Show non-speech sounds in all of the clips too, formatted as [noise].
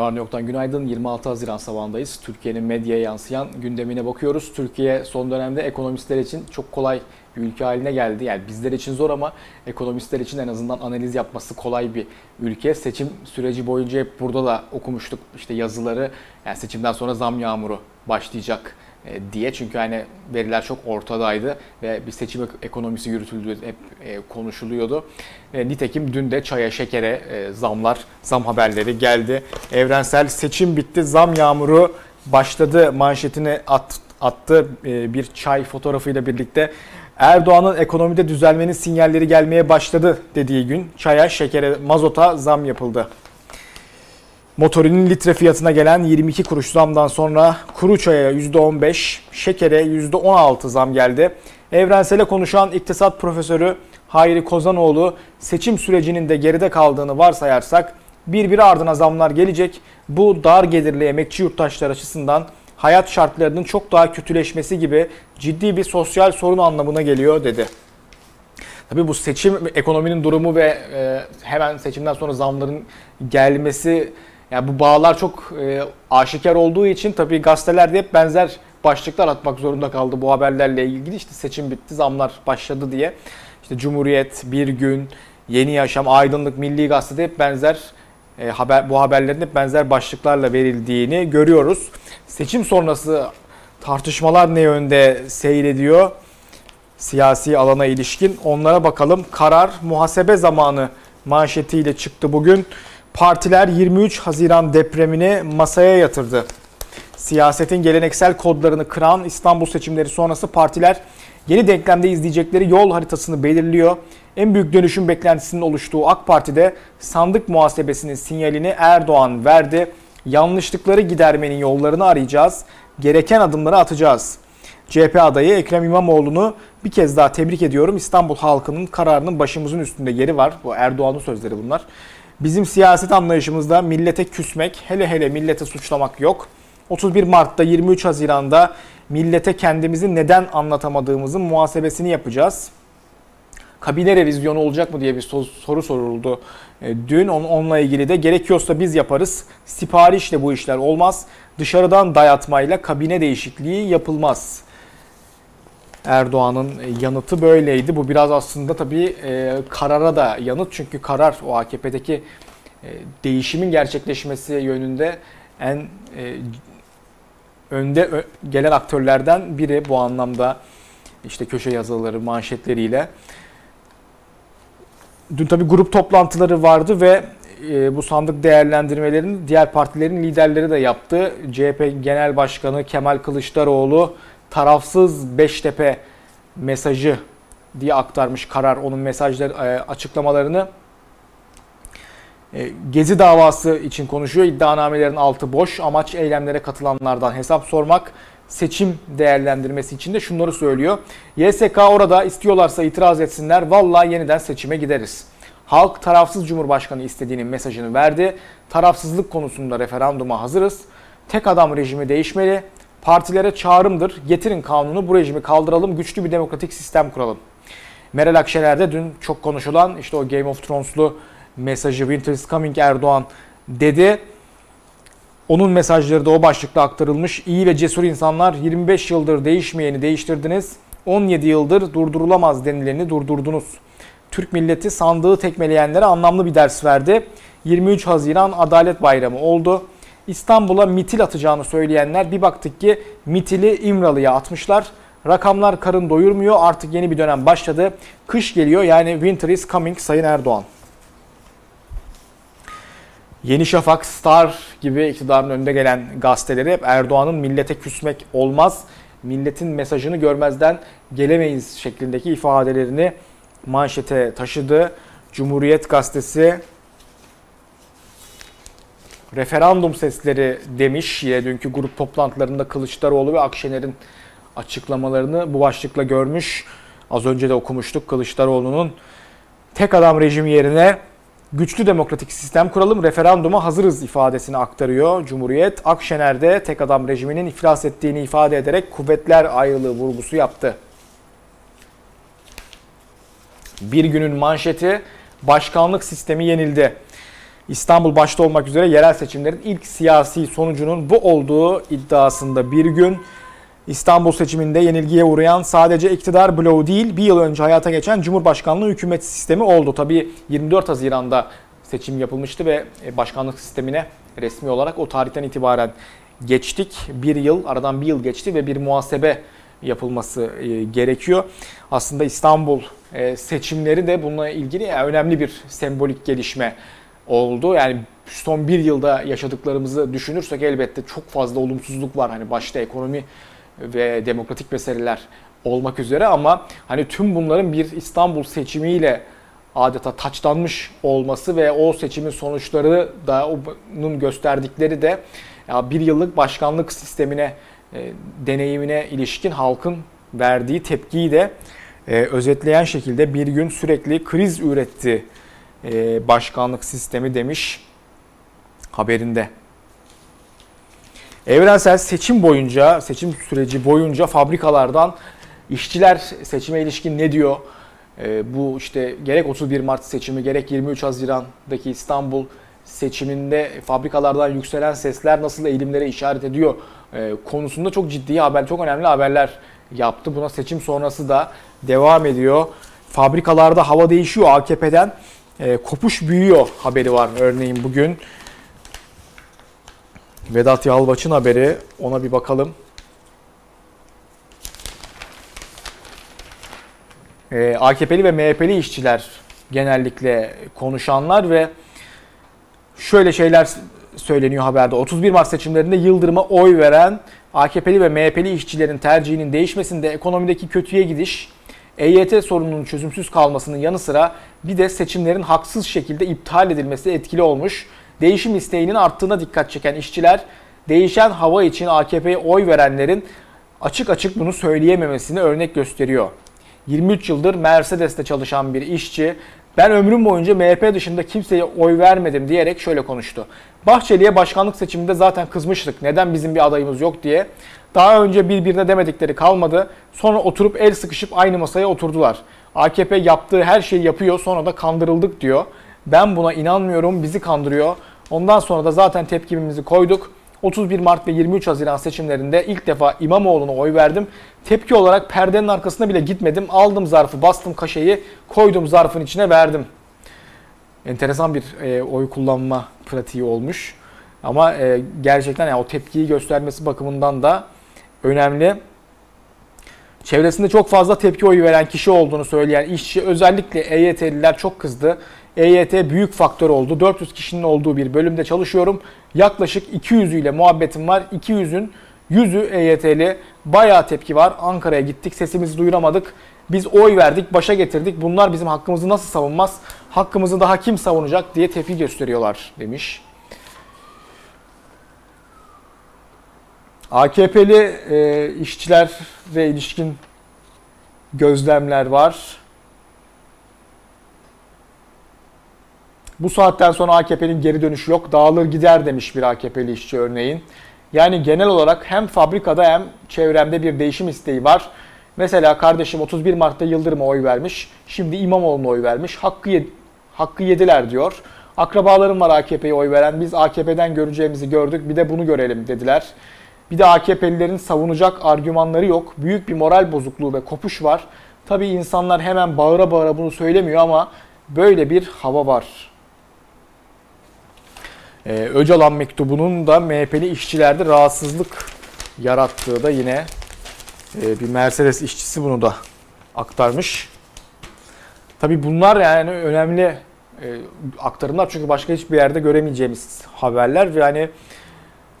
Ne var ne yoktan günaydın. 26 Haziran sabahındayız. Türkiye'nin medyaya yansıyan gündemine bakıyoruz. Türkiye son dönemde ekonomistler için çok kolay bir ülke haline geldi. Yani bizler için zor ama ekonomistler için en azından analiz yapması kolay bir ülke. Seçim süreci boyunca hep burada da okumuştuk işte yazıları. Yani seçimden sonra zam yağmuru başlayacak diye. Çünkü hani veriler çok ortadaydı ve bir seçim ekonomisi yürütüldüğü hep e, konuşuluyordu. E, nitekim dün de çaya şekere zamlar, zam haberleri geldi. Evrensel seçim bitti, zam yağmuru başladı manşetini at, attı bir çay fotoğrafıyla birlikte. Erdoğan'ın ekonomide düzelmenin sinyalleri gelmeye başladı dediği gün çaya, şekere, mazota zam yapıldı. Motorinin litre fiyatına gelen 22 kuruş zamdan sonra kuru çaya %15, şekere %16 zam geldi. Evrensele konuşan iktisat profesörü Hayri Kozanoğlu seçim sürecinin de geride kaldığını varsayarsak birbiri ardına zamlar gelecek. Bu dar gelirli emekçi yurttaşlar açısından hayat şartlarının çok daha kötüleşmesi gibi ciddi bir sosyal sorun anlamına geliyor dedi. Tabii bu seçim ekonominin durumu ve e, hemen seçimden sonra zamların gelmesi yani bu bağlar çok e, aşikar olduğu için tabii gazetelerde hep benzer başlıklar atmak zorunda kaldı bu haberlerle ilgili. İşte seçim bitti, zamlar başladı diye. İşte Cumhuriyet, Bir Gün, Yeni Yaşam, Aydınlık, Milli Gazete'de hep benzer e, haber bu haberlerin hep benzer başlıklarla verildiğini görüyoruz. Seçim sonrası tartışmalar ne yönde seyrediyor? Siyasi alana ilişkin onlara bakalım. Karar muhasebe zamanı manşetiyle çıktı bugün. Partiler 23 Haziran depremini masaya yatırdı. Siyasetin geleneksel kodlarını kıran İstanbul seçimleri sonrası partiler yeni denklemde izleyecekleri yol haritasını belirliyor. En büyük dönüşüm beklentisinin oluştuğu AK Parti'de sandık muhasebesinin sinyalini Erdoğan verdi. Yanlışlıkları gidermenin yollarını arayacağız. Gereken adımları atacağız. CHP adayı Ekrem İmamoğlu'nu bir kez daha tebrik ediyorum. İstanbul halkının kararının başımızın üstünde yeri var. Bu Erdoğan'ın sözleri bunlar. Bizim siyaset anlayışımızda millete küsmek, hele hele millete suçlamak yok. 31 Mart'ta 23 Haziran'da millete kendimizi neden anlatamadığımızın muhasebesini yapacağız. Kabine revizyonu olacak mı diye bir soru soruldu e, dün. Onunla ilgili de gerekiyorsa biz yaparız. Siparişle bu işler olmaz. Dışarıdan dayatmayla kabine değişikliği yapılmaz Erdoğan'ın yanıtı böyleydi. Bu biraz aslında tabii e, karara da yanıt. Çünkü karar o AKP'deki e, değişimin gerçekleşmesi yönünde en e, önde gelen aktörlerden biri bu anlamda işte köşe yazıları, manşetleriyle. Dün tabii grup toplantıları vardı ve e, bu sandık değerlendirmelerini diğer partilerin liderleri de yaptı. CHP Genel Başkanı Kemal Kılıçdaroğlu tarafsız Beştepe mesajı diye aktarmış karar onun mesajları e, açıklamalarını. E, Gezi davası için konuşuyor. İddianamelerin altı boş. Amaç eylemlere katılanlardan hesap sormak. Seçim değerlendirmesi için de şunları söylüyor. YSK orada istiyorlarsa itiraz etsinler. Vallahi yeniden seçime gideriz. Halk tarafsız Cumhurbaşkanı istediğinin mesajını verdi. Tarafsızlık konusunda referanduma hazırız. Tek adam rejimi değişmeli partilere çağrımdır. Getirin kanunu bu rejimi kaldıralım, güçlü bir demokratik sistem kuralım. Meral Akşener de dün çok konuşulan işte o Game of Thrones'lu mesajı Winter is coming Erdoğan dedi. Onun mesajları da o başlıkta aktarılmış. İyi ve cesur insanlar 25 yıldır değişmeyeni değiştirdiniz. 17 yıldır durdurulamaz denileni durdurdunuz. Türk milleti sandığı tekmeleyenlere anlamlı bir ders verdi. 23 Haziran Adalet Bayramı oldu. İstanbul'a mitil atacağını söyleyenler bir baktık ki mitili İmralı'ya atmışlar. Rakamlar karın doyurmuyor. Artık yeni bir dönem başladı. Kış geliyor yani winter is coming Sayın Erdoğan. Yeni Şafak, Star gibi iktidarın önünde gelen gazeteleri hep Erdoğan'ın millete küsmek olmaz, milletin mesajını görmezden gelemeyiz şeklindeki ifadelerini manşete taşıdı. Cumhuriyet Gazetesi referandum sesleri demiş. Yine dünkü grup toplantılarında Kılıçdaroğlu ve Akşener'in açıklamalarını bu başlıkla görmüş. Az önce de okumuştuk Kılıçdaroğlu'nun tek adam rejimi yerine güçlü demokratik sistem kuralım, referanduma hazırız ifadesini aktarıyor Cumhuriyet. Akşener de tek adam rejiminin iflas ettiğini ifade ederek kuvvetler ayrılığı vurgusu yaptı. Bir günün manşeti başkanlık sistemi yenildi. İstanbul başta olmak üzere yerel seçimlerin ilk siyasi sonucunun bu olduğu iddiasında bir gün. İstanbul seçiminde yenilgiye uğrayan sadece iktidar bloğu değil bir yıl önce hayata geçen Cumhurbaşkanlığı hükümet sistemi oldu. Tabii 24 Haziran'da seçim yapılmıştı ve e, başkanlık sistemine resmi olarak o tarihten itibaren geçtik. Bir yıl, aradan bir yıl geçti ve bir muhasebe yapılması e, gerekiyor. Aslında İstanbul e, seçimleri de bununla ilgili önemli bir sembolik gelişme oldu. Yani son bir yılda yaşadıklarımızı düşünürsek elbette çok fazla olumsuzluk var. Hani başta ekonomi ve demokratik meseleler olmak üzere ama hani tüm bunların bir İstanbul seçimiyle adeta taçlanmış olması ve o seçimin sonuçları da onun gösterdikleri de ya bir yıllık başkanlık sistemine e, deneyimine ilişkin halkın verdiği tepkiyi de e, özetleyen şekilde bir gün sürekli kriz üretti e, başkanlık sistemi demiş haberinde. Evrensel seçim boyunca, seçim süreci boyunca fabrikalardan işçiler seçime ilişkin ne diyor? E, bu işte gerek 31 Mart seçimi gerek 23 Haziran'daki İstanbul seçiminde fabrikalardan yükselen sesler nasıl eğilimlere işaret ediyor e, konusunda çok ciddi haber, çok önemli haberler yaptı. Buna seçim sonrası da devam ediyor. Fabrikalarda hava değişiyor AKP'den. E, kopuş büyüyor haberi var örneğin bugün. Vedat Yalvaç'ın haberi ona bir bakalım. Ee, AKP'li ve MHP'li işçiler genellikle konuşanlar ve şöyle şeyler söyleniyor haberde. 31 Mart seçimlerinde Yıldırım'a oy veren AKP'li ve MHP'li işçilerin tercihinin değişmesinde ekonomideki kötüye gidiş, EYT sorununun çözümsüz kalmasının yanı sıra bir de seçimlerin haksız şekilde iptal edilmesi etkili olmuş. Değişim isteğinin arttığına dikkat çeken işçiler, değişen hava için AKP'ye oy verenlerin açık açık bunu söyleyememesini örnek gösteriyor. 23 yıldır Mercedes'te çalışan bir işçi ben ömrüm boyunca MHP dışında kimseye oy vermedim diyerek şöyle konuştu. Bahçeli'ye başkanlık seçiminde zaten kızmıştık. Neden bizim bir adayımız yok diye. Daha önce birbirine demedikleri kalmadı. Sonra oturup el sıkışıp aynı masaya oturdular. AKP yaptığı her şeyi yapıyor sonra da kandırıldık diyor. Ben buna inanmıyorum bizi kandırıyor. Ondan sonra da zaten tepkimizi koyduk. 31 Mart ve 23 Haziran seçimlerinde ilk defa İmamoğlu'na oy verdim. Tepki olarak perdenin arkasına bile gitmedim. Aldım zarfı, bastım kaşeyi, koydum zarfın içine verdim. Enteresan bir e, oy kullanma pratiği olmuş. Ama e, gerçekten yani o tepkiyi göstermesi bakımından da önemli. Çevresinde çok fazla tepki oyu veren kişi olduğunu söyleyen işçi özellikle EYT'liler çok kızdı. EYT büyük faktör oldu. 400 kişinin olduğu bir bölümde çalışıyorum. Yaklaşık 200 ile muhabbetim var. 200'ün 100'ü EYT'li. Bayağı tepki var. Ankara'ya gittik. Sesimizi duyuramadık. Biz oy verdik, başa getirdik. Bunlar bizim hakkımızı nasıl savunmaz? Hakkımızı daha kim savunacak diye tepki gösteriyorlar demiş. AKP'li e, işçiler ve ilişkin gözlemler var. Bu saatten sonra AKP'nin geri dönüşü yok. Dağılır gider demiş bir AKP'li işçi örneğin. Yani genel olarak hem fabrikada hem çevremde bir değişim isteği var. Mesela kardeşim 31 Mart'ta Yıldırım'a oy vermiş. Şimdi İmamoğlu'na oy vermiş. Hakkı, yed hakkı yediler diyor. Akrabalarım var AKP'ye oy veren. Biz AKP'den göreceğimizi gördük. Bir de bunu görelim dediler. Bir de AKP'lilerin savunacak argümanları yok. Büyük bir moral bozukluğu ve kopuş var. Tabii insanlar hemen bağıra bağıra bunu söylemiyor ama böyle bir hava var. Ee, Öcalan mektubunun da MHP'li işçilerde rahatsızlık yarattığı da yine e, bir Mercedes işçisi bunu da aktarmış. Tabii bunlar yani önemli e, aktarımlar çünkü başka hiçbir yerde göremeyeceğimiz haberler ve yani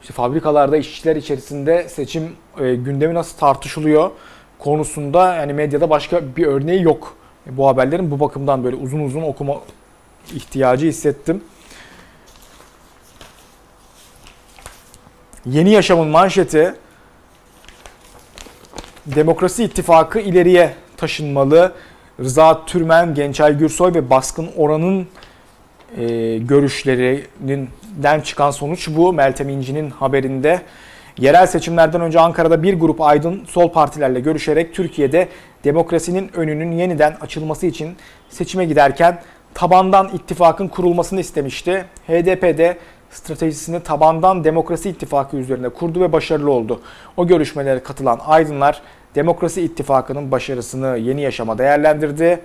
işte fabrikalarda işçiler içerisinde seçim e, gündemi nasıl tartışılıyor konusunda yani medyada başka bir örneği yok. Bu haberlerin bu bakımdan böyle uzun uzun okuma ihtiyacı hissettim. Yeni Yaşam'ın manşeti Demokrasi İttifakı ileriye taşınmalı. Rıza Türmen, Gençay Gürsoy ve Baskın Oran'ın e, görüşlerinden çıkan sonuç bu. Meltem İnci'nin haberinde. Yerel seçimlerden önce Ankara'da bir grup aydın sol partilerle görüşerek Türkiye'de demokrasinin önünün yeniden açılması için seçime giderken tabandan ittifakın kurulmasını istemişti. HDP de stratejisini tabandan demokrasi ittifakı üzerine kurdu ve başarılı oldu. O görüşmelere katılan aydınlar demokrasi ittifakının başarısını yeni yaşama değerlendirdi.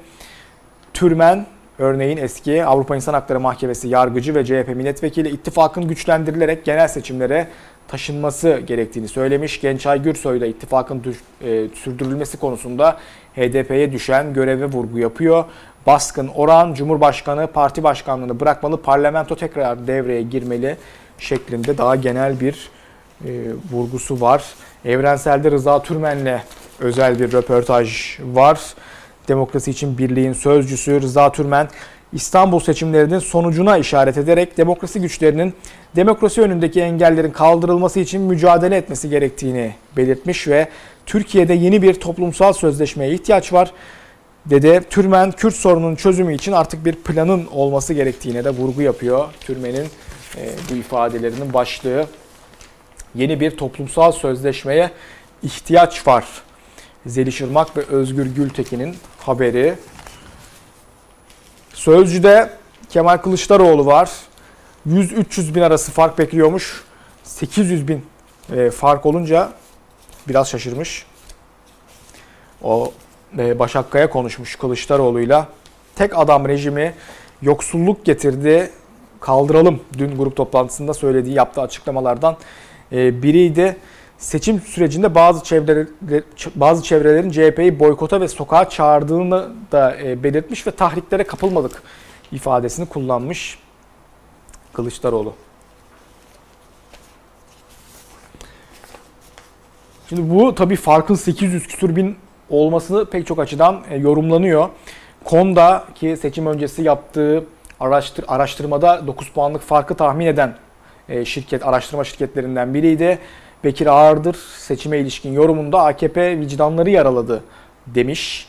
Türmen örneğin eski Avrupa İnsan Hakları Mahkemesi yargıcı ve CHP milletvekili ittifakın güçlendirilerek genel seçimlere taşınması gerektiğini söylemiş. Gençay Gürsoy da ittifakın düş, e, sürdürülmesi konusunda HDP'ye düşen göreve vurgu yapıyor. Baskın oran Cumhurbaşkanı parti başkanlığını bırakmalı, parlamento tekrar devreye girmeli şeklinde daha genel bir e, vurgusu var. Evrenselde Rıza Türmen'le özel bir röportaj var. Demokrasi için Birliğin sözcüsü Rıza Türmen İstanbul seçimlerinin sonucuna işaret ederek demokrasi güçlerinin demokrasi önündeki engellerin kaldırılması için mücadele etmesi gerektiğini belirtmiş ve Türkiye'de yeni bir toplumsal sözleşmeye ihtiyaç var dedi. Türmen Kürt sorununun çözümü için artık bir planın olması gerektiğine de vurgu yapıyor. Türmen'in e, bu ifadelerinin başlığı yeni bir toplumsal sözleşmeye ihtiyaç var. Zeliş Irmak ve Özgür Gültekin'in haberi. Sözcü'de Kemal Kılıçdaroğlu var. 100-300 bin arası fark bekliyormuş. 800 bin e, fark olunca biraz şaşırmış. O e, Başak Kaya konuşmuş Kılıçdaroğlu'yla. Tek adam rejimi yoksulluk getirdi. Kaldıralım dün grup toplantısında söylediği yaptığı açıklamalardan e, biriydi. Seçim sürecinde bazı çevreler, bazı çevrelerin CHP'yi boykota ve sokağa çağırdığını da e, belirtmiş ve tahriklere kapılmadık ifadesini kullanmış Kılıçdaroğlu. Şimdi bu tabii farkın 800 küsur bin olması pek çok açıdan e, yorumlanıyor. Konda ki seçim öncesi yaptığı araştır, araştırmada 9 puanlık farkı tahmin eden e, şirket, araştırma şirketlerinden biriydi. Bekir Ağırdır seçime ilişkin yorumunda AKP vicdanları yaraladı demiş.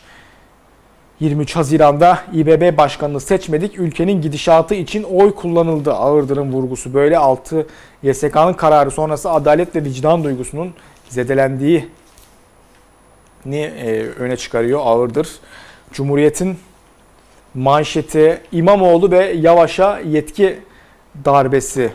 23 Haziran'da İBB Başkanı'nı seçmedik, ülkenin gidişatı için oy kullanıldı. Ağırdır'ın vurgusu böyle 6 YSK'nın kararı sonrası adalet ve vicdan duygusunun zedelendiği ni e, öne çıkarıyor Ağırdır. Cumhuriyet'in manşeti İmamoğlu ve Yavaş'a yetki darbesi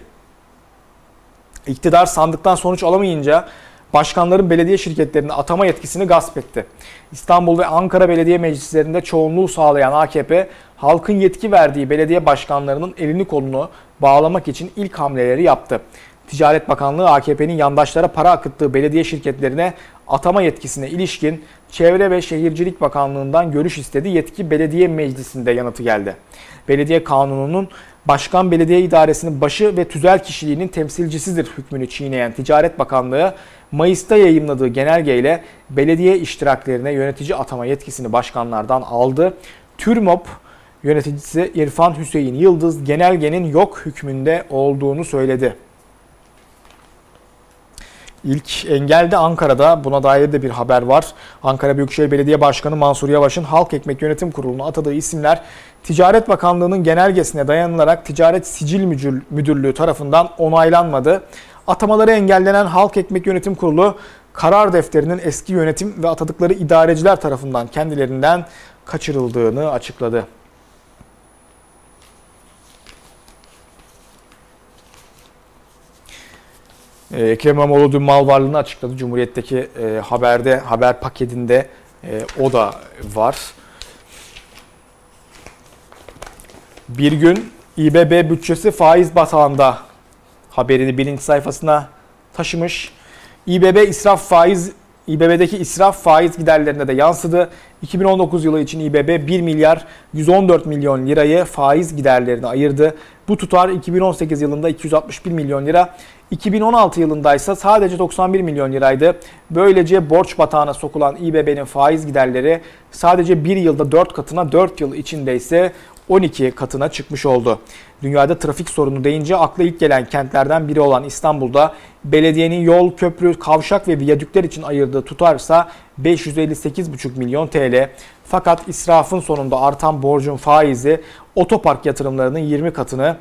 İktidar sandıktan sonuç alamayınca başkanların belediye şirketlerine atama yetkisini gasp etti. İstanbul ve Ankara belediye meclislerinde çoğunluğu sağlayan AKP, halkın yetki verdiği belediye başkanlarının elini kolunu bağlamak için ilk hamleleri yaptı. Ticaret Bakanlığı AKP'nin yandaşlara para akıttığı belediye şirketlerine atama yetkisine ilişkin Çevre ve Şehircilik Bakanlığı'ndan görüş istedi. Yetki belediye meclisinde yanıtı geldi. Belediye kanununun Başkan Belediye İdaresi'nin başı ve tüzel kişiliğinin temsilcisidir hükmünü çiğneyen Ticaret Bakanlığı, Mayıs'ta yayımladığı genelgeyle belediye iştiraklerine yönetici atama yetkisini başkanlardan aldı. TÜRMOP yöneticisi İrfan Hüseyin Yıldız genelgenin yok hükmünde olduğunu söyledi. İlk engel de Ankara'da. Buna dair de bir haber var. Ankara Büyükşehir Belediye Başkanı Mansur Yavaş'ın Halk Ekmek Yönetim Kurulu'na atadığı isimler Ticaret Bakanlığı'nın genelgesine dayanılarak Ticaret Sicil Müdürlüğü tarafından onaylanmadı. Atamaları engellenen Halk Ekmek Yönetim Kurulu karar defterinin eski yönetim ve atadıkları idareciler tarafından kendilerinden kaçırıldığını açıkladı. Ee, Ekrem İmamoğlu dün mal varlığını açıkladı. Cumhuriyet'teki e, haberde, haber paketinde e, o da var. Bir gün İBB bütçesi faiz batağında haberini birinci sayfasına taşımış. İBB israf faiz İBB'deki israf faiz giderlerine de yansıdı. 2019 yılı için İBB 1 milyar 114 milyon lirayı faiz giderlerine ayırdı. Bu tutar 2018 yılında 261 milyon lira, 2016 yılında ise sadece 91 milyon liraydı. Böylece borç batağına sokulan İBB'nin faiz giderleri sadece bir yılda 4 katına 4 yıl içinde ise 12 katına çıkmış oldu. Dünyada trafik sorunu deyince akla ilk gelen kentlerden biri olan İstanbul'da belediyenin yol, köprü, kavşak ve viyadükler için ayırdığı tutarsa 558,5 milyon TL. Fakat israfın sonunda artan borcun faizi otopark yatırımlarının 20 katını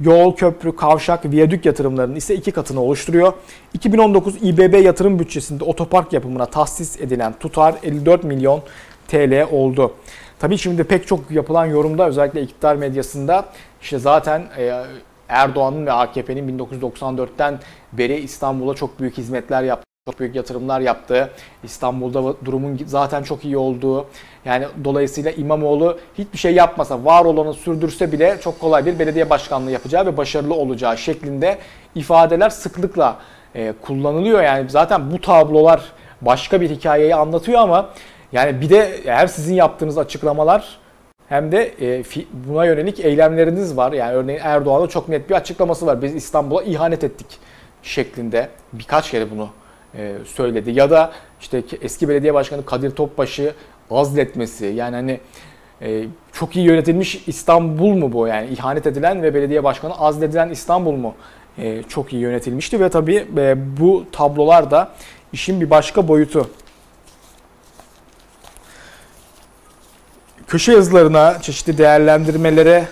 yol, köprü, kavşak, viyadük yatırımlarının ise iki katını oluşturuyor. 2019 İBB yatırım bütçesinde otopark yapımına tahsis edilen tutar 54 milyon TL oldu. Tabii şimdi pek çok yapılan yorumda özellikle iktidar medyasında işte zaten e, Erdoğan'ın ve AKP'nin 1994'ten beri İstanbul'a çok büyük hizmetler yaptı çok büyük yatırımlar yaptı. İstanbul'da durumun zaten çok iyi olduğu. Yani dolayısıyla İmamoğlu hiçbir şey yapmasa, var olanı sürdürse bile çok kolay bir belediye başkanlığı yapacağı ve başarılı olacağı şeklinde ifadeler sıklıkla e, kullanılıyor. Yani zaten bu tablolar başka bir hikayeyi anlatıyor ama yani bir de eğer sizin yaptığınız açıklamalar hem de e, buna yönelik eylemleriniz var. Yani örneğin Erdoğan'ın çok net bir açıklaması var. Biz İstanbul'a ihanet ettik şeklinde birkaç kere bunu söyledi. Ya da işte eski belediye başkanı Kadir Topbaş'ı azletmesi yani hani e, çok iyi yönetilmiş İstanbul mu bu yani ihanet edilen ve belediye başkanı azledilen İstanbul mu e, çok iyi yönetilmişti ve tabii bu tablolar da işin bir başka boyutu. Köşe yazılarına, çeşitli değerlendirmelere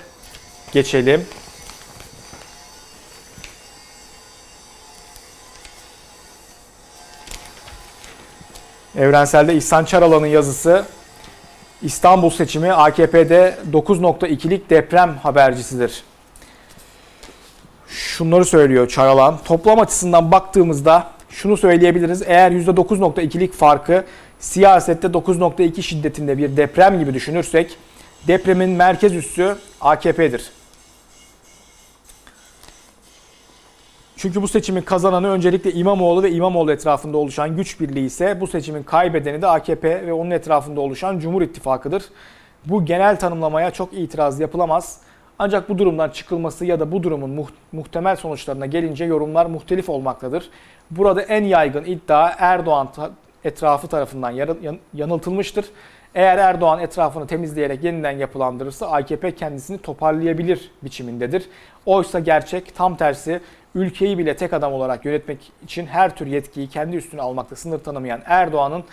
geçelim. Evrenselde İhsan Çaralan'ın yazısı İstanbul seçimi AKP'de 9.2'lik deprem habercisidir. Şunları söylüyor Çaralan. Toplam açısından baktığımızda şunu söyleyebiliriz. Eğer %9.2'lik farkı siyasette 9.2 şiddetinde bir deprem gibi düşünürsek depremin merkez üssü AKP'dir. Çünkü bu seçimin kazananı öncelikle İmamoğlu ve İmamoğlu etrafında oluşan güç birliği ise bu seçimin kaybedeni de AKP ve onun etrafında oluşan Cumhur İttifakı'dır. Bu genel tanımlamaya çok itiraz yapılamaz. Ancak bu durumdan çıkılması ya da bu durumun muhtemel sonuçlarına gelince yorumlar muhtelif olmaktadır. Burada en yaygın iddia Erdoğan etrafı tarafından yanıltılmıştır. Eğer Erdoğan etrafını temizleyerek yeniden yapılandırırsa AKP kendisini toparlayabilir biçimindedir. Oysa gerçek tam tersi ülkeyi bile tek adam olarak yönetmek için her tür yetkiyi kendi üstüne almakta sınır tanımayan Erdoğan'ın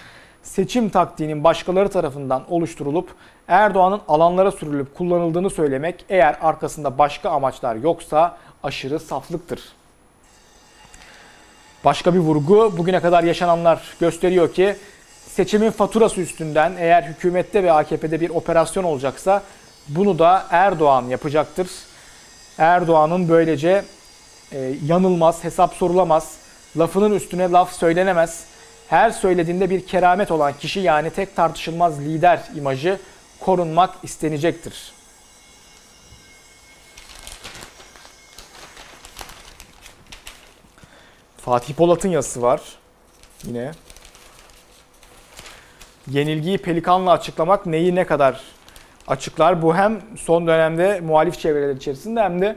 seçim taktiğinin başkaları tarafından oluşturulup Erdoğan'ın alanlara sürülüp kullanıldığını söylemek eğer arkasında başka amaçlar yoksa aşırı saflıktır. Başka bir vurgu bugüne kadar yaşananlar gösteriyor ki seçimin faturası üstünden eğer hükümette ve AKP'de bir operasyon olacaksa bunu da Erdoğan yapacaktır. Erdoğan'ın böylece e, yanılmaz, hesap sorulamaz, lafının üstüne laf söylenemez. Her söylediğinde bir keramet olan kişi yani tek tartışılmaz lider imajı korunmak istenecektir. Fatih Polat'ın yazısı var. Yine. Yenilgiyi pelikanla açıklamak neyi ne kadar açıklar? Bu hem son dönemde muhalif çevreler içerisinde hem de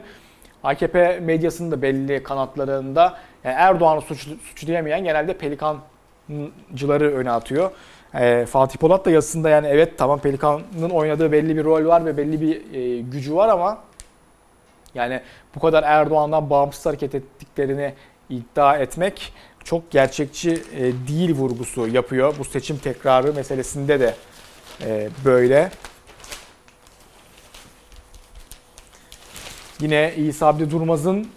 AKP medyasının da belli kanatlarında yani Erdoğan'ı suç, suçlayameyen genelde pelikancıları öne atıyor. E, Fatih Polat da yazısında yani evet tamam Pelikan'ın oynadığı belli bir rol var ve belli bir e, gücü var ama yani bu kadar Erdoğan'dan bağımsız hareket ettiklerini iddia etmek çok gerçekçi e, değil vurgusu yapıyor. Bu seçim tekrarı meselesinde de e, böyle. Yine İsa Abdi Durmaz'ın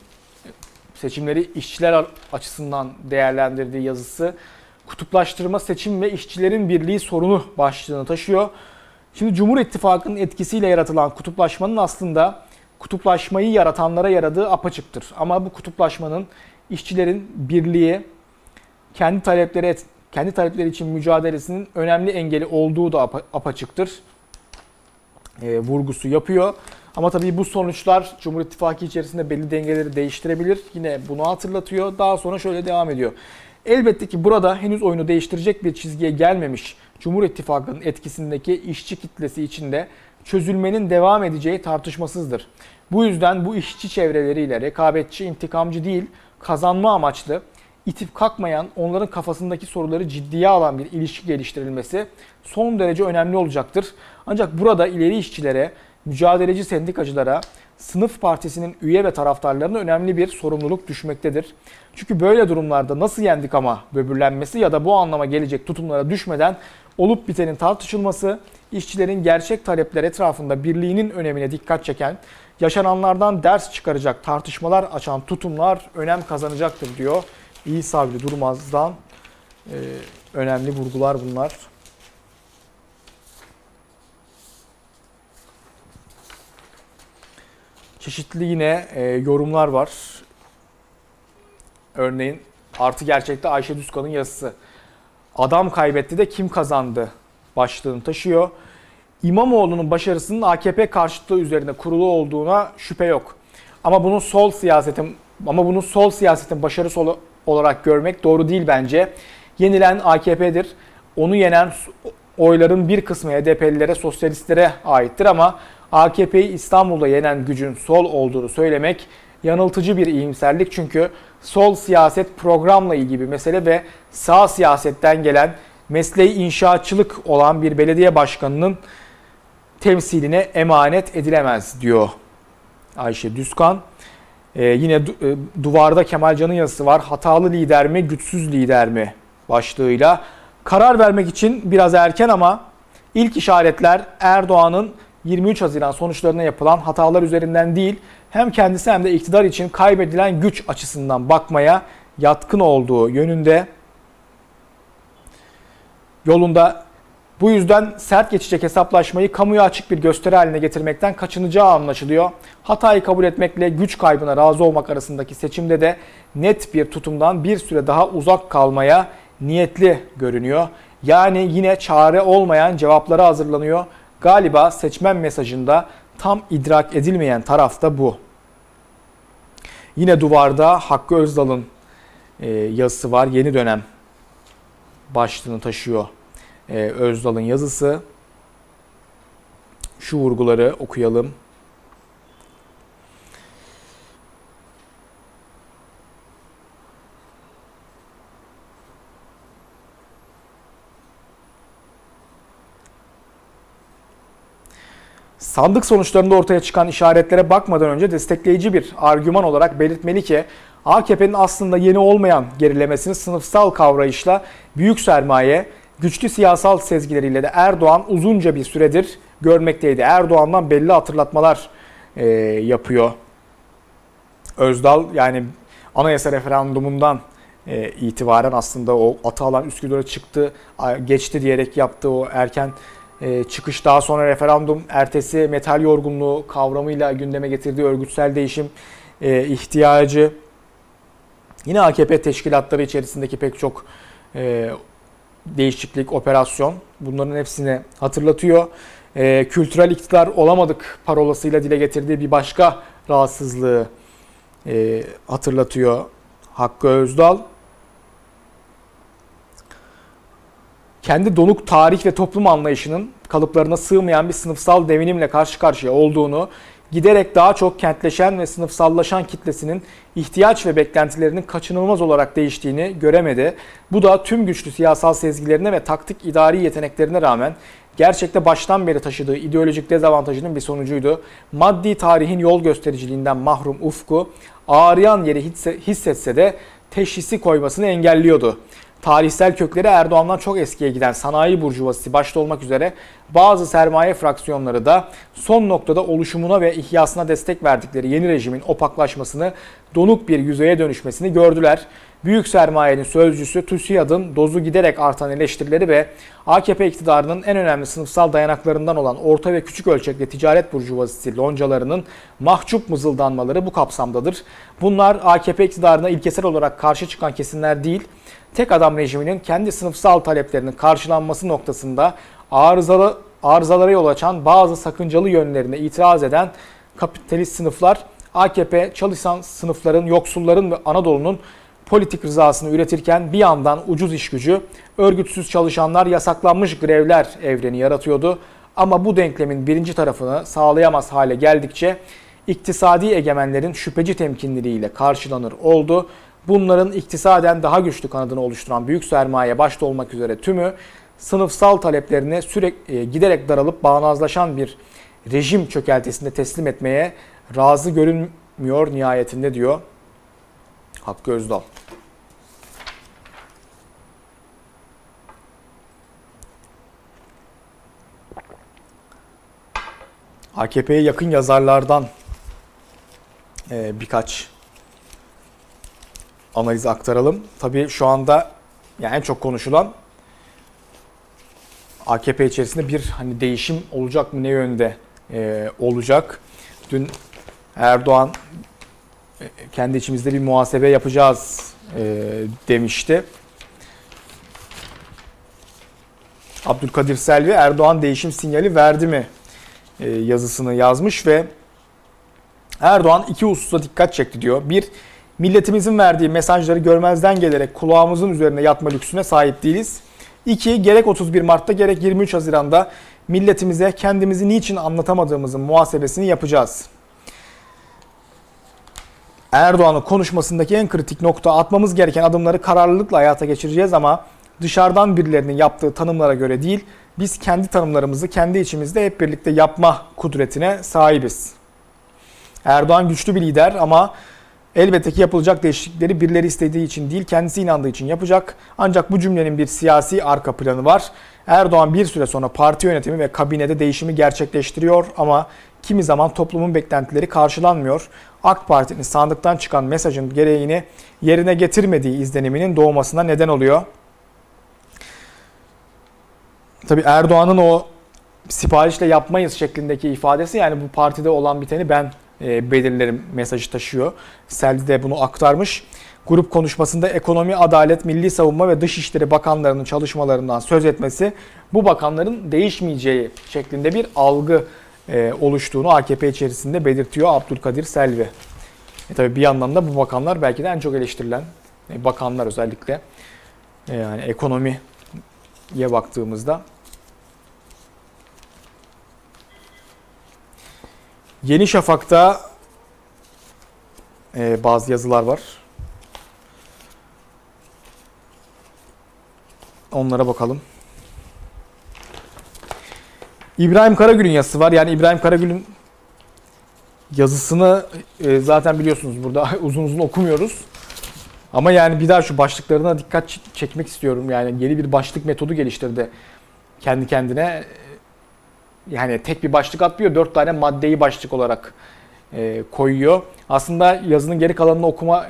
seçimleri işçiler açısından değerlendirdiği yazısı kutuplaştırma, seçim ve işçilerin birliği sorunu başlığını taşıyor. Şimdi Cumhur İttifakı'nın etkisiyle yaratılan kutuplaşmanın aslında kutuplaşmayı yaratanlara yaradığı apaçıktır. Ama bu kutuplaşmanın işçilerin birliği, kendi talepleri kendi talepleri için mücadelesinin önemli engeli olduğu da apaçıktır. E, vurgusu yapıyor. Ama tabii bu sonuçlar Cumhur İttifakı içerisinde belli dengeleri değiştirebilir. Yine bunu hatırlatıyor. Daha sonra şöyle devam ediyor. Elbette ki burada henüz oyunu değiştirecek bir çizgiye gelmemiş Cumhur İttifakı'nın etkisindeki işçi kitlesi içinde çözülmenin devam edeceği tartışmasızdır. Bu yüzden bu işçi çevreleriyle rekabetçi, intikamcı değil, kazanma amaçlı, itip kalkmayan, onların kafasındaki soruları ciddiye alan bir ilişki geliştirilmesi son derece önemli olacaktır. Ancak burada ileri işçilere, mücadeleci sendikacılara, sınıf partisinin üye ve taraftarlarına önemli bir sorumluluk düşmektedir. Çünkü böyle durumlarda nasıl yendik ama böbürlenmesi ya da bu anlama gelecek tutumlara düşmeden olup bitenin tartışılması, işçilerin gerçek talepler etrafında birliğinin önemine dikkat çeken, yaşananlardan ders çıkaracak tartışmalar açan tutumlar önem kazanacaktır diyor. İyi Sabri Durmaz'dan e, önemli vurgular bunlar. Çeşitli yine e, yorumlar var. Örneğin artı gerçekte Ayşe Düzkan'ın yazısı. Adam kaybetti de kim kazandı başlığını taşıyor. İmamoğlu'nun başarısının AKP karşıtlığı üzerine kurulu olduğuna şüphe yok. Ama bunun sol siyasetin ama bunu sol siyasetin başarısı olarak görmek doğru değil bence. Yenilen AKP'dir. Onu yenen oyların bir kısmı HDP'lilere, sosyalistlere aittir ama AKP'yi İstanbul'da yenen gücün sol olduğunu söylemek yanıltıcı bir iyimserlik çünkü sol siyaset programla ilgili bir mesele ve sağ siyasetten gelen mesleği inşaatçılık olan bir belediye başkanının temsiline emanet edilemez diyor Ayşe Düzkan. Ee, yine du, e, duvarda Kemalcan'ın yazısı var. Hatalı lider mi, güçsüz lider mi başlığıyla. Karar vermek için biraz erken ama ilk işaretler Erdoğan'ın 23 Haziran sonuçlarına yapılan hatalar üzerinden değil, hem kendisi hem de iktidar için kaybedilen güç açısından bakmaya yatkın olduğu yönünde yolunda bu yüzden sert geçecek hesaplaşmayı kamuya açık bir gösteri haline getirmekten kaçınacağı anlaşılıyor. Hatayı kabul etmekle güç kaybına razı olmak arasındaki seçimde de net bir tutumdan bir süre daha uzak kalmaya niyetli görünüyor. Yani yine çare olmayan cevaplara hazırlanıyor. Galiba seçmen mesajında tam idrak edilmeyen taraf da bu. Yine duvarda Hakkı Özdal'ın e, yazısı var. Yeni dönem başlığını taşıyor e, Özdal'ın yazısı. Şu vurguları okuyalım. Sandık sonuçlarında ortaya çıkan işaretlere bakmadan önce destekleyici bir argüman olarak belirtmeli ki AKP'nin aslında yeni olmayan gerilemesini sınıfsal kavrayışla büyük sermaye, güçlü siyasal sezgileriyle de Erdoğan uzunca bir süredir görmekteydi. Erdoğan'dan belli hatırlatmalar e, yapıyor. Özdal yani anayasa referandumundan e, itibaren aslında o atı alan Üsküdar'a çıktı, geçti diyerek yaptığı o erken çıkış daha sonra referandum ertesi metal yorgunluğu kavramıyla gündeme getirdiği örgütsel değişim e, ihtiyacı yine AKP teşkilatları içerisindeki pek çok e, değişiklik, operasyon bunların hepsini hatırlatıyor. E, kültürel iktidar olamadık parolasıyla dile getirdiği bir başka rahatsızlığı hatırlatıyor Hakkı Özdal. Kendi donuk tarih ve toplum anlayışının kalıplarına sığmayan bir sınıfsal devinimle karşı karşıya olduğunu, giderek daha çok kentleşen ve sınıfsallaşan kitlesinin ihtiyaç ve beklentilerinin kaçınılmaz olarak değiştiğini göremedi. Bu da tüm güçlü siyasal sezgilerine ve taktik idari yeteneklerine rağmen gerçekte baştan beri taşıdığı ideolojik dezavantajının bir sonucuydu. Maddi tarihin yol göstericiliğinden mahrum ufku ağrıyan yeri hissetse de teşhisi koymasını engelliyordu tarihsel kökleri Erdoğan'dan çok eskiye giden sanayi burjuvazisi başta olmak üzere bazı sermaye fraksiyonları da son noktada oluşumuna ve ihyasına destek verdikleri yeni rejimin opaklaşmasını, donuk bir yüzeye dönüşmesini gördüler. Büyük sermayenin sözcüsü TÜSİAD'ın dozu giderek artan eleştirileri ve AKP iktidarının en önemli sınıfsal dayanaklarından olan orta ve küçük ölçekli ticaret burjuvazisi loncalarının mahcup mızıldanmaları bu kapsamdadır. Bunlar AKP iktidarına ilkesel olarak karşı çıkan kesimler değil, tek adam rejiminin kendi sınıfsal taleplerinin karşılanması noktasında arızalı arızalara yol açan bazı sakıncalı yönlerine itiraz eden kapitalist sınıflar AKP çalışan sınıfların, yoksulların ve Anadolu'nun politik rızasını üretirken bir yandan ucuz iş gücü, örgütsüz çalışanlar yasaklanmış grevler evreni yaratıyordu. Ama bu denklemin birinci tarafını sağlayamaz hale geldikçe iktisadi egemenlerin şüpheci temkinleriyle karşılanır oldu. Bunların iktisaden daha güçlü kanadını oluşturan büyük sermaye başta olmak üzere tümü sınıfsal taleplerini sürekli e, giderek daralıp bağnazlaşan bir rejim çökeltisinde teslim etmeye razı görünmüyor nihayetinde diyor Hakkı Özdal. AKP'ye yakın yazarlardan e, birkaç analiz aktaralım. Tabii şu anda yani en çok konuşulan AKP içerisinde bir hani değişim olacak mı ne yönde e, olacak? Dün Erdoğan e, kendi içimizde bir muhasebe yapacağız e, demişti. Abdülkadir Selvi Erdoğan değişim sinyali verdi mi e, yazısını yazmış ve Erdoğan iki hususa dikkat çekti diyor. Bir, milletimizin verdiği mesajları görmezden gelerek kulağımızın üzerine yatma lüksüne sahip değiliz. İki, gerek 31 Mart'ta gerek 23 Haziran'da milletimize kendimizi niçin anlatamadığımızın muhasebesini yapacağız. Erdoğan'ın konuşmasındaki en kritik nokta atmamız gereken adımları kararlılıkla hayata geçireceğiz ama dışarıdan birilerinin yaptığı tanımlara göre değil, biz kendi tanımlarımızı kendi içimizde hep birlikte yapma kudretine sahibiz. Erdoğan güçlü bir lider ama elbette ki yapılacak değişiklikleri birileri istediği için değil, kendisi inandığı için yapacak. Ancak bu cümlenin bir siyasi arka planı var. Erdoğan bir süre sonra parti yönetimi ve kabinede değişimi gerçekleştiriyor ama kimi zaman toplumun beklentileri karşılanmıyor. AK Parti'nin sandıktan çıkan mesajın gereğini yerine getirmediği izleniminin doğmasına neden oluyor. Tabi Erdoğan'ın o siparişle yapmayız şeklindeki ifadesi yani bu partide olan biteni ben belirlerim mesajı taşıyor. Selvi de bunu aktarmış. Grup konuşmasında ekonomi, adalet, milli savunma ve dışişleri bakanlarının çalışmalarından söz etmesi bu bakanların değişmeyeceği şeklinde bir algı e, oluştuğunu AKP içerisinde belirtiyor Abdülkadir Selvi. E tabii bir yandan da bu bakanlar belki de en çok eleştirilen e, bakanlar özellikle e, yani ekonomiye baktığımızda Yeni Şafak'ta e, bazı yazılar var. Onlara bakalım. İbrahim Karagül'ün yazısı var. Yani İbrahim Karagül'ün yazısını e, zaten biliyorsunuz burada [laughs] uzun uzun okumuyoruz. Ama yani bir daha şu başlıklarına dikkat çekmek istiyorum. Yani yeni bir başlık metodu geliştirdi kendi kendine yani tek bir başlık atmıyor. Dört tane maddeyi başlık olarak e, koyuyor. Aslında yazının geri kalanını okuma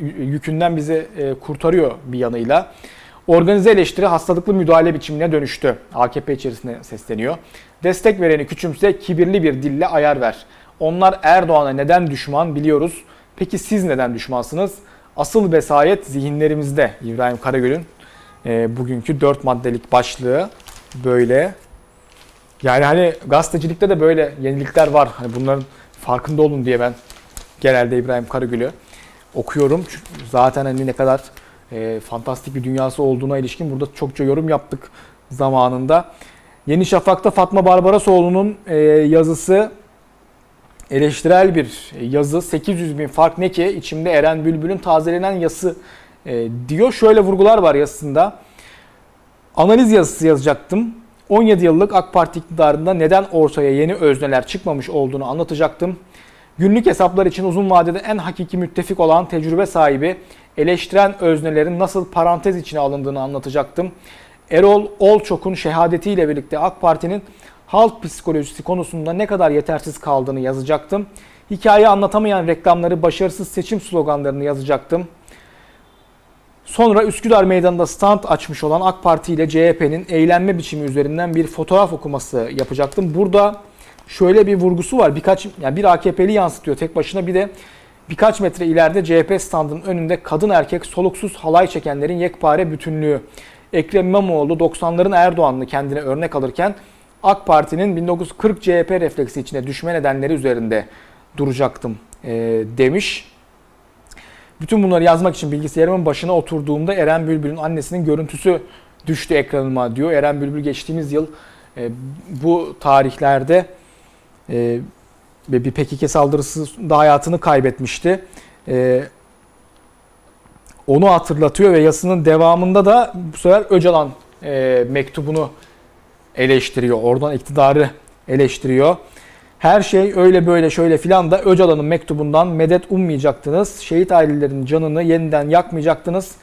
yükünden bizi e, kurtarıyor bir yanıyla. Organize eleştiri hastalıklı müdahale biçimine dönüştü. AKP içerisinde sesleniyor. Destek vereni küçümse kibirli bir dille ayar ver. Onlar Erdoğan'a neden düşman biliyoruz. Peki siz neden düşmansınız? Asıl vesayet zihinlerimizde. İbrahim Karagül'ün e, bugünkü dört maddelik başlığı böyle. Yani hani gazetecilikte de böyle yenilikler var. Hani bunların farkında olun diye ben genelde İbrahim Karagül'ü okuyorum. Çünkü zaten hani ne kadar e, fantastik bir dünyası olduğuna ilişkin burada çokça yorum yaptık zamanında. Yeni Şafak'ta Fatma Barbarasoğlu'nun e, yazısı eleştirel bir yazı. 800 bin fark ne ki? İçimde Eren Bülbül'ün tazelenen yazısı e, diyor. Şöyle vurgular var yazısında. Analiz yazısı yazacaktım. 17 yıllık AK Parti iktidarında neden ortaya yeni özneler çıkmamış olduğunu anlatacaktım. Günlük hesaplar için uzun vadede en hakiki müttefik olan tecrübe sahibi eleştiren öznelerin nasıl parantez içine alındığını anlatacaktım. Erol Olçok'un şehadetiyle birlikte AK Parti'nin halk psikolojisi konusunda ne kadar yetersiz kaldığını yazacaktım. Hikaye anlatamayan reklamları, başarısız seçim sloganlarını yazacaktım. Sonra Üsküdar Meydanı'nda stand açmış olan AK Parti ile CHP'nin eğlenme biçimi üzerinden bir fotoğraf okuması yapacaktım. Burada şöyle bir vurgusu var. Birkaç yani bir AKP'li yansıtıyor tek başına bir de birkaç metre ileride CHP standının önünde kadın erkek soluksuz halay çekenlerin yekpare bütünlüğü. Ekrem İmamoğlu 90'ların Erdoğan'ını kendine örnek alırken AK Parti'nin 1940 CHP refleksi içine düşme nedenleri üzerinde duracaktım e, demiş. Bütün bunları yazmak için bilgisayarımın başına oturduğumda Eren Bülbül'ün annesinin görüntüsü düştü ekranıma diyor. Eren Bülbül geçtiğimiz yıl e, bu tarihlerde e, bir PKK saldırısında hayatını kaybetmişti. E, onu hatırlatıyor ve yazısının devamında da bu sefer Öcalan e, mektubunu eleştiriyor. Oradan iktidarı eleştiriyor. Her şey öyle böyle şöyle filan da Öcalan'ın mektubundan medet ummayacaktınız. Şehit ailelerin canını yeniden yakmayacaktınız.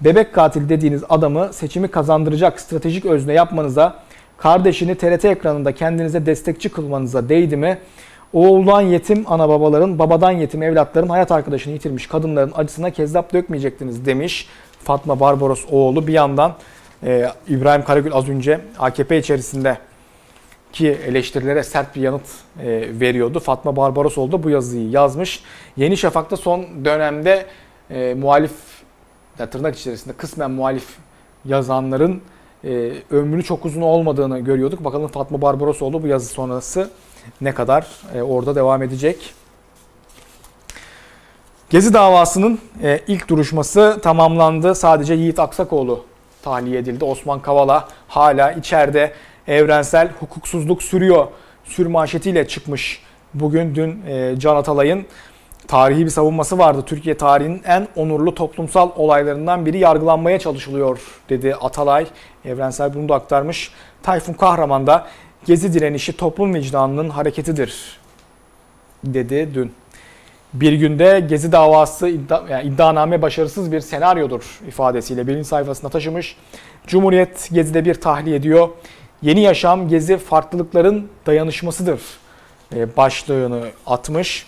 Bebek katil dediğiniz adamı seçimi kazandıracak stratejik özne yapmanıza, kardeşini TRT ekranında kendinize destekçi kılmanıza değdi mi? Oğuldan yetim ana babaların, babadan yetim evlatların hayat arkadaşını yitirmiş kadınların acısına kezzap dökmeyecektiniz demiş Fatma Barbaros oğlu. Bir yandan e, İbrahim Karagül az önce AKP içerisinde ki eleştirilere sert bir yanıt e, veriyordu. Fatma Barbarosoğlu da bu yazıyı yazmış. Yeni Şafak'ta son dönemde e, muhalif, ya tırnak içerisinde kısmen muhalif yazanların e, ömrü çok uzun olmadığını görüyorduk. Bakalım Fatma Barbarosoğlu bu yazı sonrası ne kadar e, orada devam edecek. Gezi davasının e, ilk duruşması tamamlandı. Sadece Yiğit Aksakoğlu tahliye edildi. Osman Kavala hala içeride evrensel hukuksuzluk sürüyor sürmanşetiyle çıkmış. Bugün dün e, Can Atalay'ın tarihi bir savunması vardı. Türkiye tarihinin en onurlu toplumsal olaylarından biri yargılanmaya çalışılıyor dedi Atalay. Evrensel bunu da aktarmış. Tayfun Kahraman da gezi direnişi toplum vicdanının hareketidir dedi dün. Bir günde Gezi davası iddia, yani iddianame başarısız bir senaryodur ifadesiyle birinci sayfasına taşımış. Cumhuriyet Gezi'de bir tahliye ediyor. Yeni yaşam Gezi farklılıkların dayanışmasıdır e, başlığını atmış.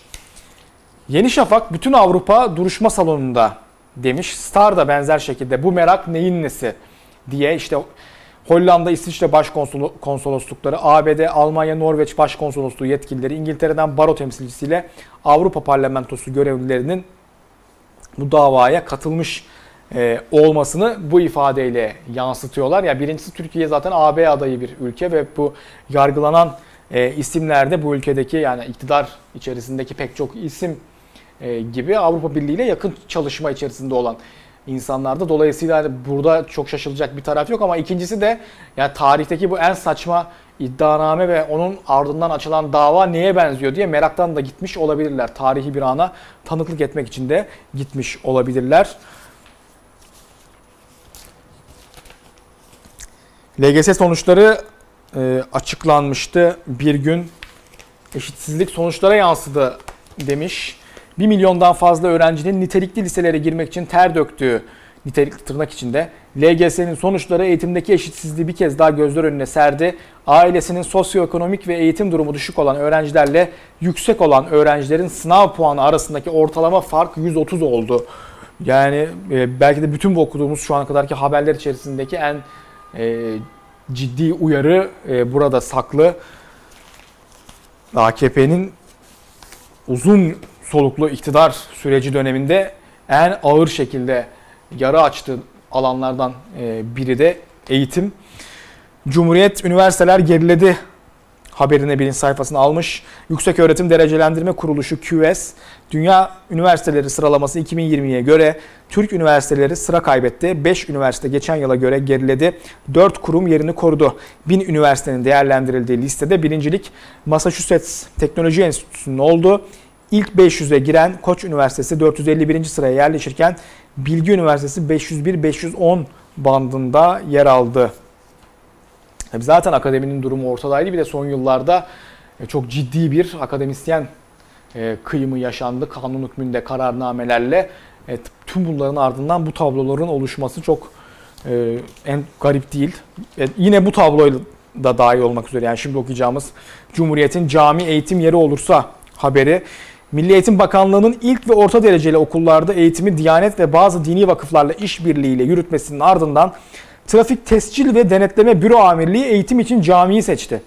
Yeni Şafak bütün Avrupa duruşma salonunda demiş. Star da benzer şekilde bu merak neyin nesi diye işte Hollanda, İsviçre başkonsoloslukları, ABD, Almanya, Norveç başkonsolosluğu yetkilileri, İngiltere'den baro temsilcisiyle Avrupa Parlamentosu görevlilerinin bu davaya katılmış e, olmasını bu ifadeyle yansıtıyorlar. Ya birincisi Türkiye zaten AB adayı bir ülke ve bu yargılanan e, isimlerde bu ülkedeki yani iktidar içerisindeki pek çok isim e, gibi Avrupa Birliği ile yakın çalışma içerisinde olan insanlarda. Dolayısıyla hani burada çok şaşılacak bir taraf yok ama ikincisi de yani tarihteki bu en saçma iddianame ve onun ardından açılan dava neye benziyor diye meraktan da gitmiş olabilirler. Tarihi bir ana tanıklık etmek için de gitmiş olabilirler. LGS sonuçları e, açıklanmıştı. Bir gün eşitsizlik sonuçlara yansıdı demiş 1 milyondan fazla öğrencinin nitelikli liselere girmek için ter döktüğü nitelik tırnak içinde LGS'nin sonuçları eğitimdeki eşitsizliği bir kez daha gözler önüne serdi. Ailesinin sosyoekonomik ve eğitim durumu düşük olan öğrencilerle yüksek olan öğrencilerin sınav puanı arasındaki ortalama fark 130 oldu. Yani e, belki de bütün bu okuduğumuz şu ana kadarki haberler içerisindeki en e, ciddi uyarı e, burada saklı. AKP'nin uzun soluklu iktidar süreci döneminde en ağır şekilde yara açtığı alanlardan e, biri de eğitim. Cumhuriyet üniversiteler geriledi haberine birinci sayfasını almış. Yüksek Öğretim Derecelendirme Kuruluşu QS, Dünya Üniversiteleri sıralaması 2020'ye göre Türk üniversiteleri sıra kaybetti. 5 üniversite geçen yıla göre geriledi. 4 kurum yerini korudu. 1000 üniversitenin değerlendirildiği listede birincilik Massachusetts Teknoloji Enstitüsü'nün oldu. İlk 500'e giren Koç Üniversitesi 451. sıraya yerleşirken Bilgi Üniversitesi 501-510 bandında yer aldı. Zaten akademinin durumu ortadaydı. Bir de son yıllarda e, çok ciddi bir akademisyen e, kıyımı yaşandı. Kanun hükmünde kararnamelerle. E, tüm bunların ardından bu tabloların oluşması çok en garip değil. Yine bu tabloyla da dahil olmak üzere yani şimdi okuyacağımız Cumhuriyet'in cami eğitim yeri olursa haberi Milli Eğitim Bakanlığı'nın ilk ve orta dereceli okullarda eğitimi Diyanet ve bazı dini vakıflarla işbirliğiyle yürütmesinin ardından Trafik Tescil ve Denetleme Büro Amirliği eğitim için camiyi seçti.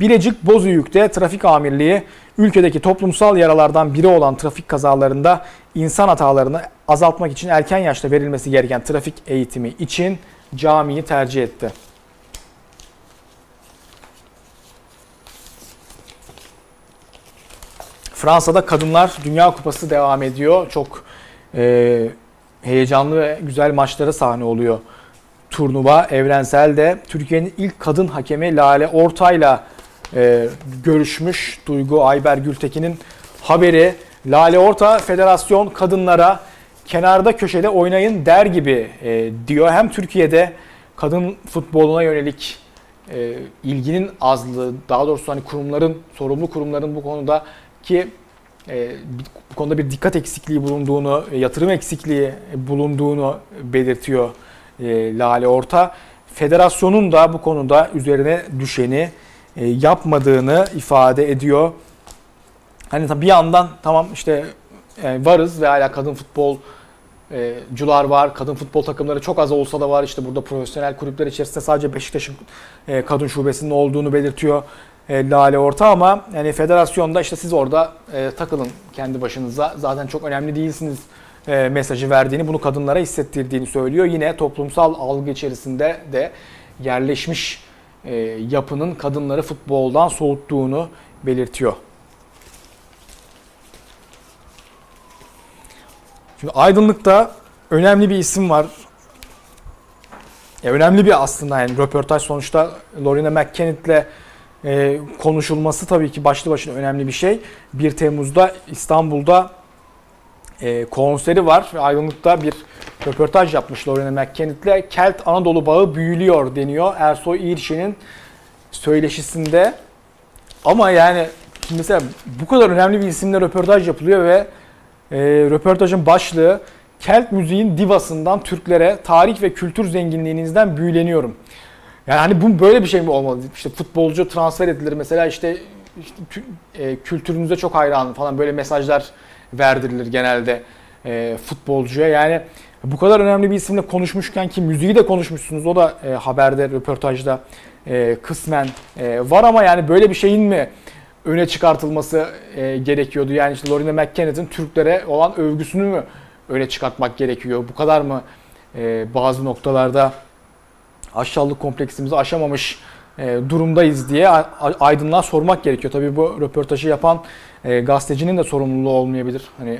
Bilecik Bozüyük'te Trafik Amirliği ülkedeki toplumsal yaralardan biri olan trafik kazalarında insan hatalarını azaltmak için erken yaşta verilmesi gereken trafik eğitimi için camiyi tercih etti. Fransa'da Kadınlar Dünya Kupası devam ediyor. Çok e, heyecanlı ve güzel maçlara sahne oluyor turnuva. Evrensel'de Türkiye'nin ilk kadın hakemi Lale Ortay'la e, görüşmüş. Duygu Ayber Gültekin'in haberi. Lale Orta federasyon kadınlara kenarda köşede oynayın der gibi e, diyor. Hem Türkiye'de kadın futboluna yönelik e, ilginin azlığı, daha doğrusu hani kurumların, sorumlu kurumların bu konuda ki e, bu konuda bir dikkat eksikliği bulunduğunu, yatırım eksikliği bulunduğunu belirtiyor e, Lale Orta. Federasyonun da bu konuda üzerine düşeni yapmadığını ifade ediyor. Hani bir yandan tamam işte varız ve hala kadın futbol cular var. Kadın futbol takımları çok az olsa da var. İşte burada profesyonel kulüpler içerisinde sadece Beşiktaş'ın kadın şubesinin olduğunu belirtiyor. e, Lale Orta ama yani federasyonda işte siz orada e, takılın kendi başınıza. Zaten çok önemli değilsiniz e, mesajı verdiğini, bunu kadınlara hissettirdiğini söylüyor. Yine toplumsal algı içerisinde de yerleşmiş e, yapının kadınları futboldan soğuttuğunu belirtiyor. Şimdi Aydınlık'ta önemli bir isim var. Ya önemli bir aslında yani röportaj sonuçta Lorena McKennett'le e, konuşulması tabii ki başlı başına önemli bir şey. 1 Temmuz'da İstanbul'da e, konseri var ve Aydınlık'ta bir röportaj yapmış Lorena McKennett'le. Kelt Anadolu bağı büyülüyor deniyor Ersoy İrşen'in söyleşisinde. Ama yani mesela bu kadar önemli bir isimle röportaj yapılıyor ve e, röportajın başlığı Kelt müziğin divasından Türklere tarih ve kültür zenginliğinizden büyüleniyorum. Yani hani bu böyle bir şey mi olmalı? İşte futbolcu transfer edilir mesela işte, işte e, kültürünüze çok hayranım falan böyle mesajlar verdirilir genelde e, futbolcuya. Yani bu kadar önemli bir isimle konuşmuşken ki müziği de konuşmuşsunuz o da e, haberde röportajda e, kısmen e, var ama yani böyle bir şeyin mi öne çıkartılması e, gerekiyordu? Yani işte Lorena McKennett'in Türklere olan övgüsünü mü öne çıkartmak gerekiyor? Bu kadar mı e, bazı noktalarda aşağılık kompleksimizi aşamamış e, durumdayız diye aydınlığa sormak gerekiyor. Tabii bu röportajı yapan e, gazetecinin de sorumluluğu olmayabilir. Hani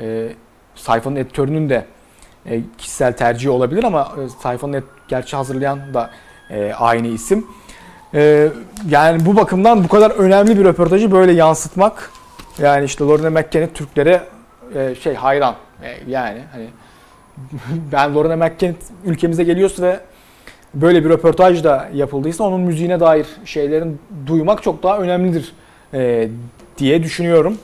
e, sayfanın editörünün de e, kişisel tercihi olabilir ama e, sayfanın et, gerçi hazırlayan da e, aynı isim. E, yani bu bakımdan bu kadar önemli bir röportajı böyle yansıtmak yani işte Lorena McKennitt Türklere e, şey hayran. E, yani hani [laughs] ben Lorena McKennitt ülkemize geliyorsa ve böyle bir röportaj da yapıldıysa onun müziğine dair şeylerin duymak çok daha önemlidir e, diye düşünüyorum.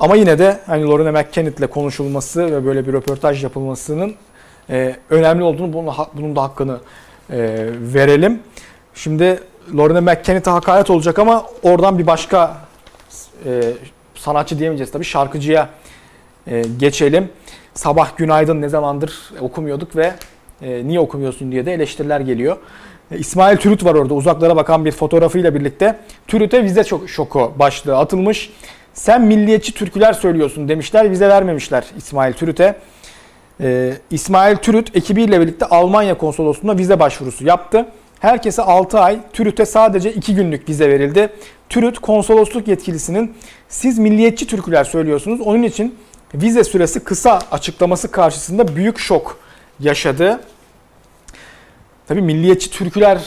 Ama yine de hani Lorena McKennitt'le konuşulması ve böyle bir röportaj yapılmasının e, önemli olduğunu bunun, bunun da hakkını e, verelim. Şimdi Lorena McKennitt'e hakaret olacak ama oradan bir başka e, sanatçı diyemeyeceğiz tabii şarkıcıya e, geçelim. Sabah günaydın ne zamandır okumuyorduk ve e, niye okumuyorsun diye de eleştiriler geliyor. İsmail Türüt var orada uzaklara bakan bir fotoğrafıyla birlikte. Türüt'e vize çok şoku başlığı atılmış. Sen milliyetçi türküler söylüyorsun demişler vize vermemişler İsmail Türüt'e. E, İsmail Türüt ekibiyle birlikte Almanya konsolosluğuna vize başvurusu yaptı. Herkese 6 ay, Türüt'e sadece 2 günlük vize verildi. Türüt konsolosluk yetkilisinin siz milliyetçi türküler söylüyorsunuz. Onun için vize süresi kısa açıklaması karşısında büyük şok yaşadı. Tabii milliyetçi türküler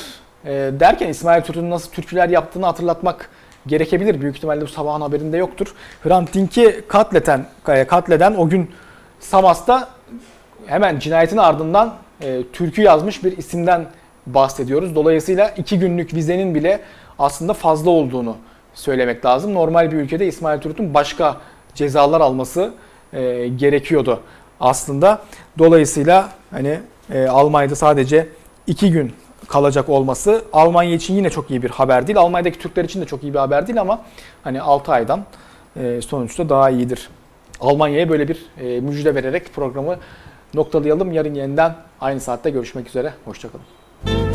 e, derken İsmail Türüt'ün nasıl türküler yaptığını hatırlatmak gerekebilir. Büyük ihtimalle bu sabahın haberinde yoktur. Hrant Dink'i katleten, e, katleden o gün Samas'ta hemen cinayetin ardından e, türkü yazmış bir isimden bahsediyoruz. Dolayısıyla iki günlük vizenin bile aslında fazla olduğunu söylemek lazım. Normal bir ülkede İsmail Türüt'ün başka cezalar alması e, gerekiyordu aslında. Dolayısıyla hani e, Almanya'da sadece iki gün kalacak olması Almanya için yine çok iyi bir haber değil. Almanya'daki Türkler için de çok iyi bir haber değil ama hani 6 aydan e, sonuçta daha iyidir. Almanya'ya böyle bir e, müjde vererek programı noktalayalım. Yarın yeniden aynı saatte görüşmek üzere. Hoşçakalın.